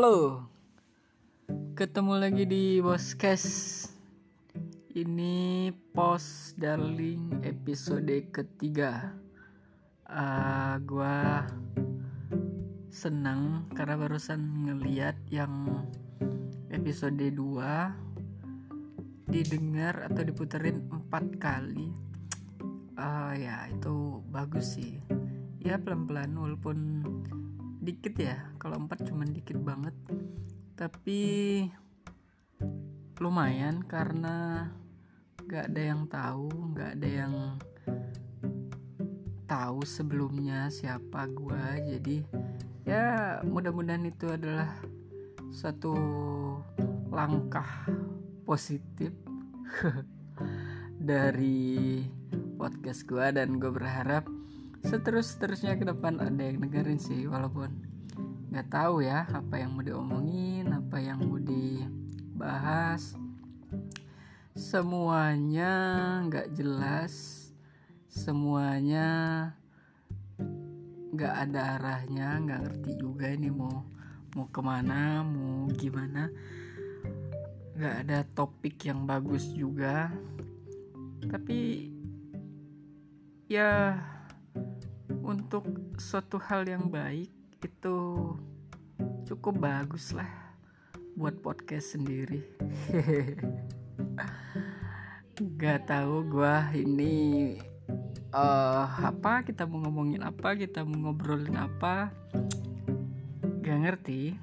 Halo, ketemu lagi di Boskes. Ini post darling episode ketiga. Uh, gua senang karena barusan ngeliat yang episode 2 didengar atau diputerin empat kali. Uh, ya itu bagus sih. Ya pelan-pelan walaupun dikit ya kalau empat cuman dikit banget. Tapi lumayan karena gak ada yang tahu gak ada yang tahu sebelumnya siapa gua. Jadi ya mudah-mudahan itu adalah satu langkah positif dari podcast gua dan gue berharap seterus terusnya ke depan ada yang dengerin sih walaupun nggak tahu ya apa yang mau diomongin apa yang mau dibahas. Semuanya nggak jelas semuanya nggak ada arahnya nggak ngerti juga ini mau mau ke mana mau gimana. Nggak ada topik yang bagus juga. Tapi ya untuk suatu hal yang baik itu cukup bagus lah buat podcast sendiri. Gak tahu gue ini uh, apa kita mau ngomongin apa kita mau ngobrolin apa. Gak ngerti.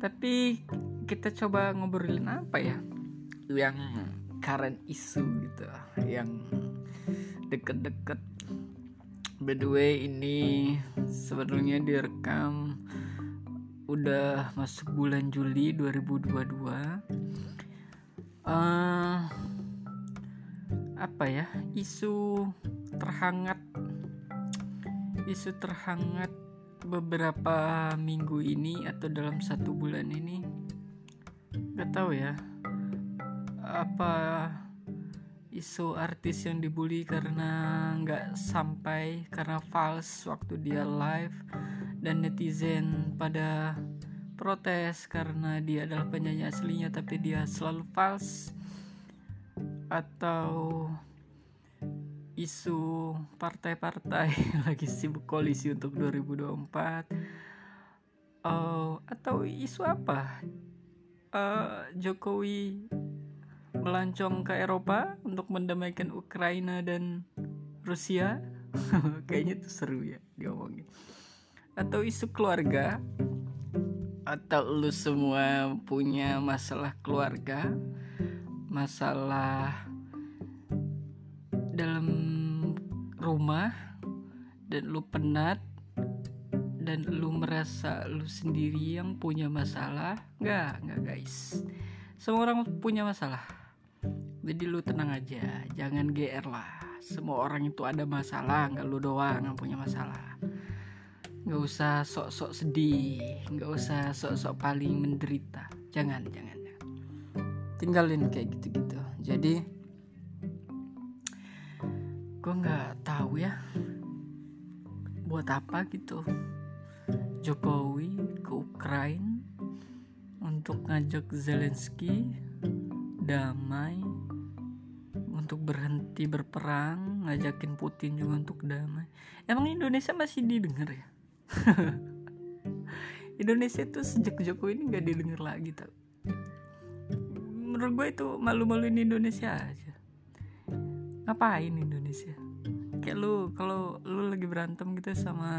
Tapi kita coba ngobrolin apa ya? Yang current isu gitu yang deket-deket by the way ini sebenarnya direkam udah masuk bulan Juli 2022 uh, apa ya? Isu terhangat isu terhangat beberapa minggu ini atau dalam satu bulan ini. Gak tahu ya apa isu artis yang dibully karena nggak sampai karena false waktu dia live. Dan netizen pada protes karena dia adalah penyanyi aslinya tapi dia selalu false atau isu partai-partai lagi sibuk koalisi untuk 2024 uh, atau isu apa? Uh, Jokowi melancong ke Eropa untuk mendamaikan Ukraina dan Rusia. Kayaknya itu seru ya diomongin. Atau isu keluarga? Atau lu semua punya masalah keluarga? Masalah dalam rumah? Dan lu penat? Dan lu merasa lu sendiri yang punya masalah? Nggak nggak guys. Semua orang punya masalah jadi lu tenang aja jangan gr lah. Semua orang itu ada masalah nggak lu doang yang punya masalah. Nggak usah sok-sok sedih nggak usah sok-sok paling menderita. Jangan jangan, tinggalin kayak gitu-gitu. Jadi gue nggak tahu ya buat apa gitu. Jokowi ke Ukraina untuk ngajak Zelensky damai untuk berhenti berperang ngajakin Putin juga untuk damai. Emang Indonesia masih didengar ya? Indonesia tuh sejak Jokowi ini nggak didengar lagi tau. Menurut gue itu malu-maluin Indonesia aja. Ngapain Indonesia? Kayak lu kalau lu lagi berantem gitu sama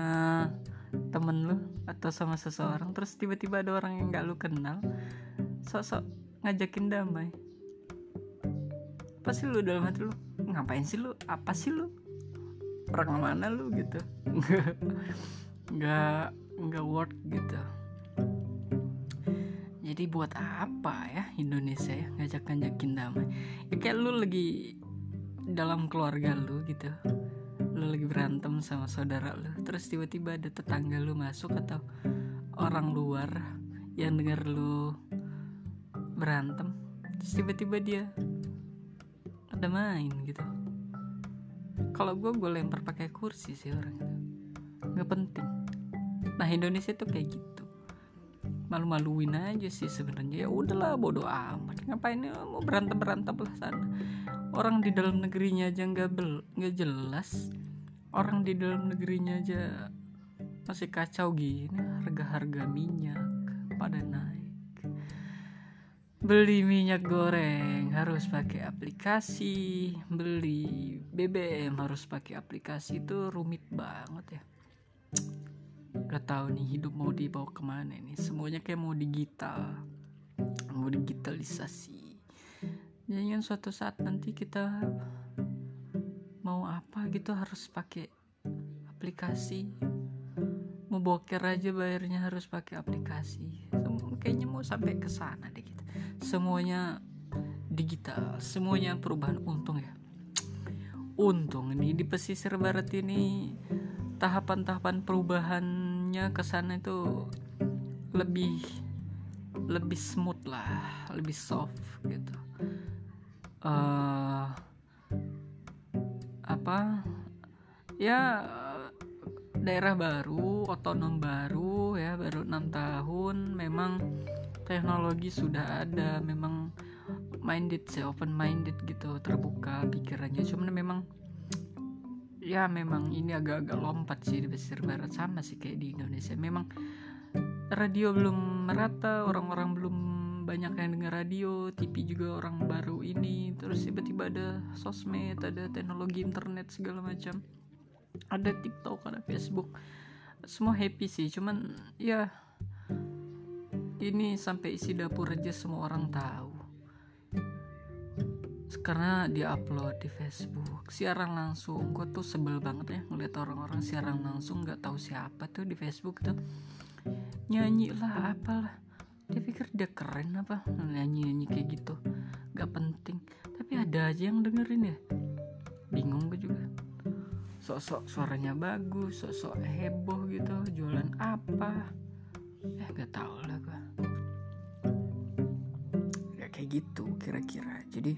temen lu atau sama seseorang terus tiba-tiba ada orang yang gak lu kenal sok-sok ngajakin damai apa sih lu dalam hati lu? Ngapain sih lu? Apa sih lu? Orang mana lu gitu? Nggak nggak work gitu. Jadi buat apa ya Indonesia ya ngajak ngajakin damai? Ya kayak lu lagi dalam keluarga lu gitu. Lu lagi berantem sama saudara lu terus tiba-tiba ada tetangga lu masuk atau orang luar yang dengar lu berantem tiba-tiba dia ada main gitu. Kalau gue gue lempar pakai kursi sih orang nggak penting. Nah Indonesia tuh kayak gitu. Malu-maluin aja sih sebenarnya. Ya udahlah bodoh amat. Ngapain ya? Mau berantem berantem lah sana. Orang di dalam negerinya aja nggak bel nggak jelas. Orang di dalam negerinya aja masih kacau gini. Harga-harga minyak pada naik beli minyak goreng harus pakai aplikasi. Beli BBM harus pakai aplikasi. Itu rumit banget ya. Gak tahu nih hidup mau dibawa ke mana nih. Semuanya kayak mau digital mau digitalisasi. Jangan suatu saat nanti kita mau apa gitu harus pakai aplikasi. Mau boker aja bayarnya harus pakai aplikasi. Kayaknya mau sampai ke sana deh semuanya digital semuanya perubahan untung ya untung ini di pesisir barat ini tahapan-tahapan perubahannya ke sana itu lebih lebih smooth lah, lebih soft gitu. Uh, apa? Ya daerah baru, otonom baru ya, baru enam tahun. Memang teknologi sudah ada, memang minded sih, open minded gitu, terbuka pikirannya. Cuman memang ya memang ini agak-agak lompat sih di pesisir barat sama sih kayak di Indonesia memang radio belum merata orang-orang belum banyak yang dengar radio TV juga orang baru ini terus tiba-tiba ada sosmed ada teknologi internet segala macam ada TikTok ada Facebook. Semua happy sih cuman ya ini sampai isi dapur aja semua orang tahu. Karena dia upload di Facebook siaran langsung. Gue tuh sebel banget ya ngeliat orang-orang siaran langsung nggak tahu siapa tuh di Facebook tuh. Nyanyi lah apalah. Dia pikir dia keren apa? Nyanyi nyanyi kayak gitu nggak penting. Tapi ada aja yang dengerin ya. Bingung gue juga sok-sok suaranya bagus sok-sok heboh gitu. Jualan apa? Eh gak tau lah gue ya kayak gitu kira-kira. Jadi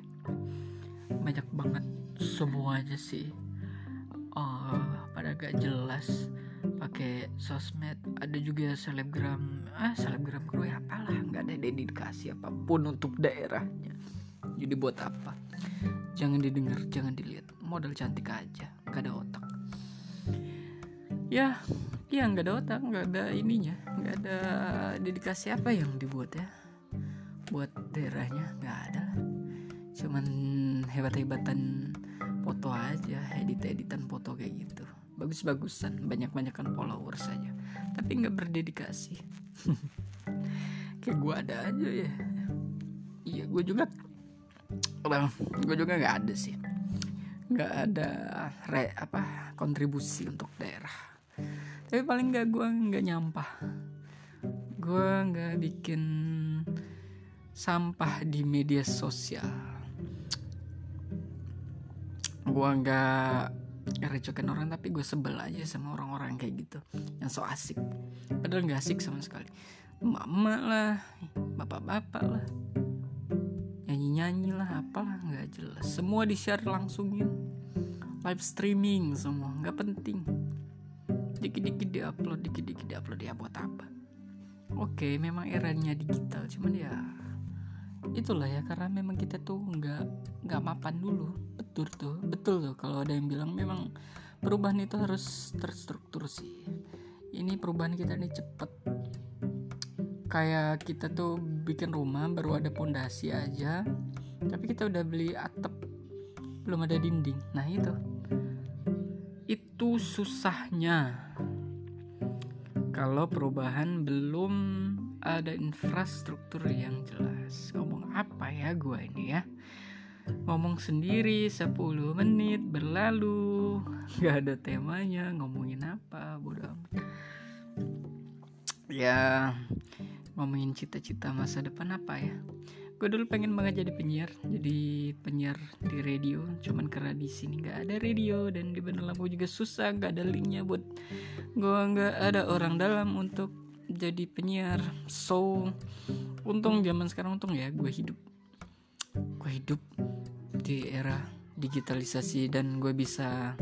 banyak banget semuanya sih. Oh, pada gak jelas pakai sosmed. Ada juga selebgram ah selebgram gue ya apalah. Nggak ada dedikasi apa pun untuk daerahnya. Jadi buat apa? Jangan didengar jangan dilihat. Modal cantik aja nggak ada otak. Ya iya nggak ada otak nggak ada ininya nggak ada dedikasi apa yang dibuat ya. Buat daerahnya nggak ada cuman hebat-hebatan foto aja edit-editan foto kayak gitu. Bagus-bagusan banyak-banyakan followers saja tapi nggak berdedikasi. Kayak gue ada aja ya. Iya gue juga well, gue juga nggak ada sih nggak ada re apa kontribusi untuk daerah. Tapi paling nggak gue nggak nyampah. Gue nggak bikin sampah di media sosial. Gue nggak recokin orang tapi gue sebel aja sama orang-orang kayak gitu yang so asik. Padahal nggak asik sama sekali. Mama lah bapak-bapak lah nyanyi-nyanyi lah apalah nggak jelas. Semua di share langsungin. Live streaming semua nggak penting. Dikit-dikit di upload dikit-dikit di upload ya buat apa? Oke memang eranya digital cuman ya itulah ya karena memang kita tuh nggak nggak mapan dulu. Betul tuh betul tuh. Kalau ada yang bilang memang perubahan itu harus terstruktur sih. Ini perubahan kita ini cepet kayak kita tuh bikin rumah baru ada pondasi aja tapi kita udah beli atap belum ada dinding. Nah itu. Itu susahnya. Kalau perubahan belum ada infrastruktur yang jelas. Ngomong apa ya gue ini ya? Ngomong sendiri 10 menit berlalu. Nggak ada temanya ngomongin apa bodoh amat. Ya ngomongin cita-cita masa depan apa ya? Gue dulu pengen banget jadi penyiar jadi penyiar di radio. Cuman karena di sini nggak ada radio dan di Bandar Lampung juga susah nggak ada linknya buat gue nggak ada orang dalam untuk jadi penyiar. So untung zaman sekarang untung ya gue hidup. Gue hidup di era digitalisasi dan gue bisa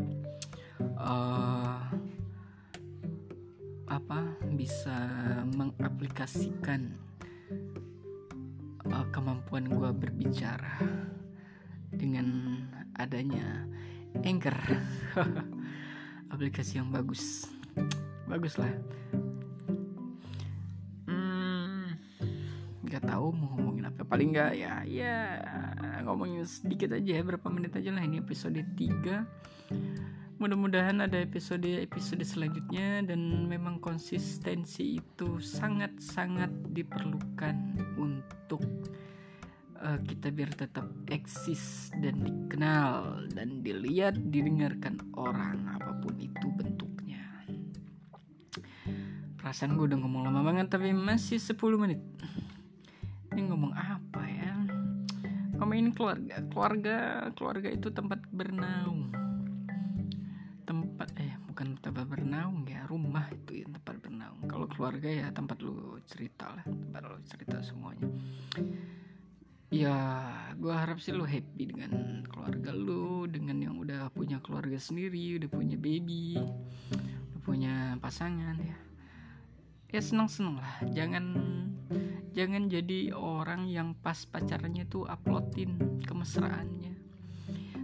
uh, apa bisa mengaplikasikan uh, kemampuan gue berbicara dengan adanya Anchor. Aplikasi yang bagus. Bagus lah hmm, nggak tahu mau ngomongin apa. Paling nggak ya ya ngomongin sedikit aja berapa menit aja lah ini episode 3 mudah-mudahan ada episode-episode selanjutnya dan memang konsistensi itu sangat-sangat diperlukan untuk uh, kita biar tetap eksis dan dikenal dan dilihat didengarkan orang apa pun itu bentuknya. Perasaan gue udah ngomong lama banget tapi masih 10 menit. Ini ngomong apa ya? Ngomongin keluarga. Keluarga keluarga itu tempat bernaung bukan tempat bernaung ya rumah itu ya tempat bernaung. Kalau keluarga ya tempat lu cerita lah tempat lu cerita semuanya. Ya gue harap sih lu happy dengan keluarga lu dengan yang udah punya keluarga sendiri udah punya baby udah punya pasangan ya. Ya senang senang lah. Jangan jangan jadi orang yang pas pacarnya tuh uploadin kemesraannya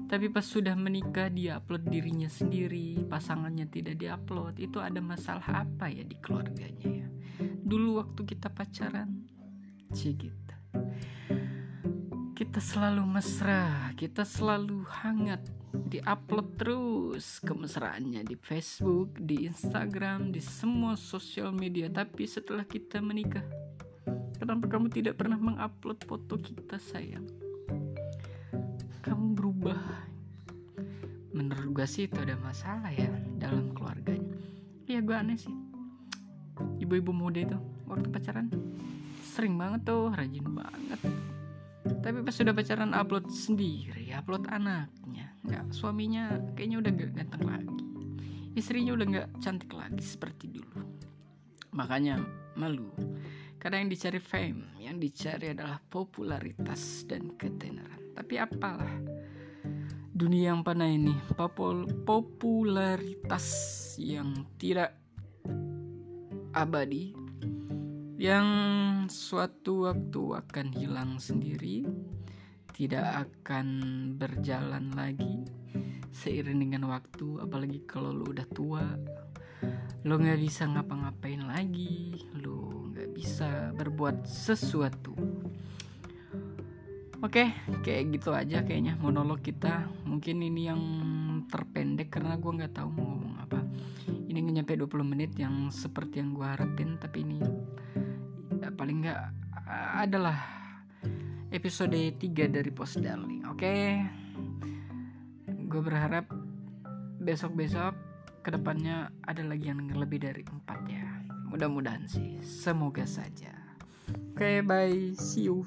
tapi pas sudah menikah dia upload dirinya sendiri pasangannya tidak diupload itu ada masalah apa ya di keluarganya ya dulu waktu kita pacaran cik gitu kita selalu mesra, kita selalu hangat, diupload terus kemesraannya di Facebook, di Instagram, di semua sosial media. Tapi setelah kita menikah, kenapa kamu tidak pernah mengupload foto kita sayang? Kamu berubah. Menurut gue sih itu ada masalah ya dalam keluarganya. Iya gue aneh sih. Ibu-ibu muda itu waktu pacaran sering banget tuh, rajin banget tapi pas sudah pacaran upload sendiri upload anaknya nggak suaminya kayaknya udah gak ganteng lagi istrinya udah nggak cantik lagi seperti dulu makanya malu karena yang dicari fame yang dicari adalah popularitas dan ketenaran tapi apalah dunia yang panah ini popul popularitas yang tidak abadi yang suatu waktu akan hilang sendiri, tidak akan berjalan lagi seiring dengan waktu, apalagi kalau lu udah tua, lo nggak bisa ngapa-ngapain lagi, lo nggak bisa berbuat sesuatu. Oke, kayak gitu aja kayaknya monolog kita. Mungkin ini yang terpendek karena gue nggak tahu mau ngomong apa. Ini nggak nyampe 20 menit yang seperti yang gue harapin, tapi ini paling nggak adalah episode 3 dari Post Darling oke gue berharap besok-besok ke depannya ada lagi yang lebih dari empat ya mudah-mudahan sih semoga saja oke okay, bye see you